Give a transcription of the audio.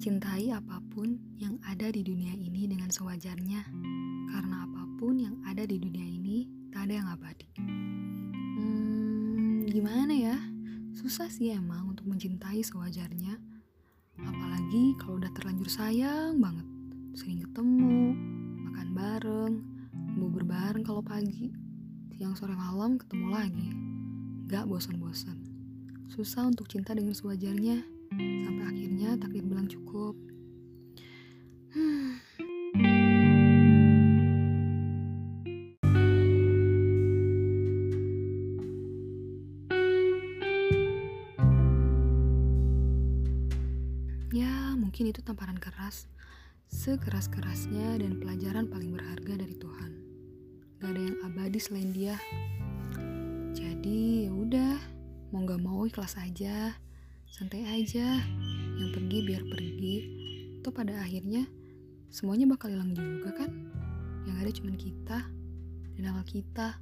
Cintai apa pun yang ada di dunia ini dengan sewajarnya, karena apa pun yang ada di dunia ini tak ada yang abadi. Hmm, gimana ya? Susah sih emang untuk mencintai sewajarnya, apalagi kalau udah terlanjur sayang banget, sering ketemu, makan bareng, bubur bareng kalau pagi, siang sore malam ketemu lagi, gak bosan-bosan. Susah untuk cinta dengan sewajarnya, sampai akhirnya takdir bilang cukup. Hmm. Ya, mungkin itu tamparan keras, sekeras-kerasnya dan pelajaran paling berharga dari Tuhan. Gak ada yang abadi selain Dia. Jadi ya udah, mau gak mau ikhlas aja santai aja. Yang pergi biar pergi. Atau pada akhirnya semuanya bakal hilang juga kan? Yang ada cuma kita dan nama kita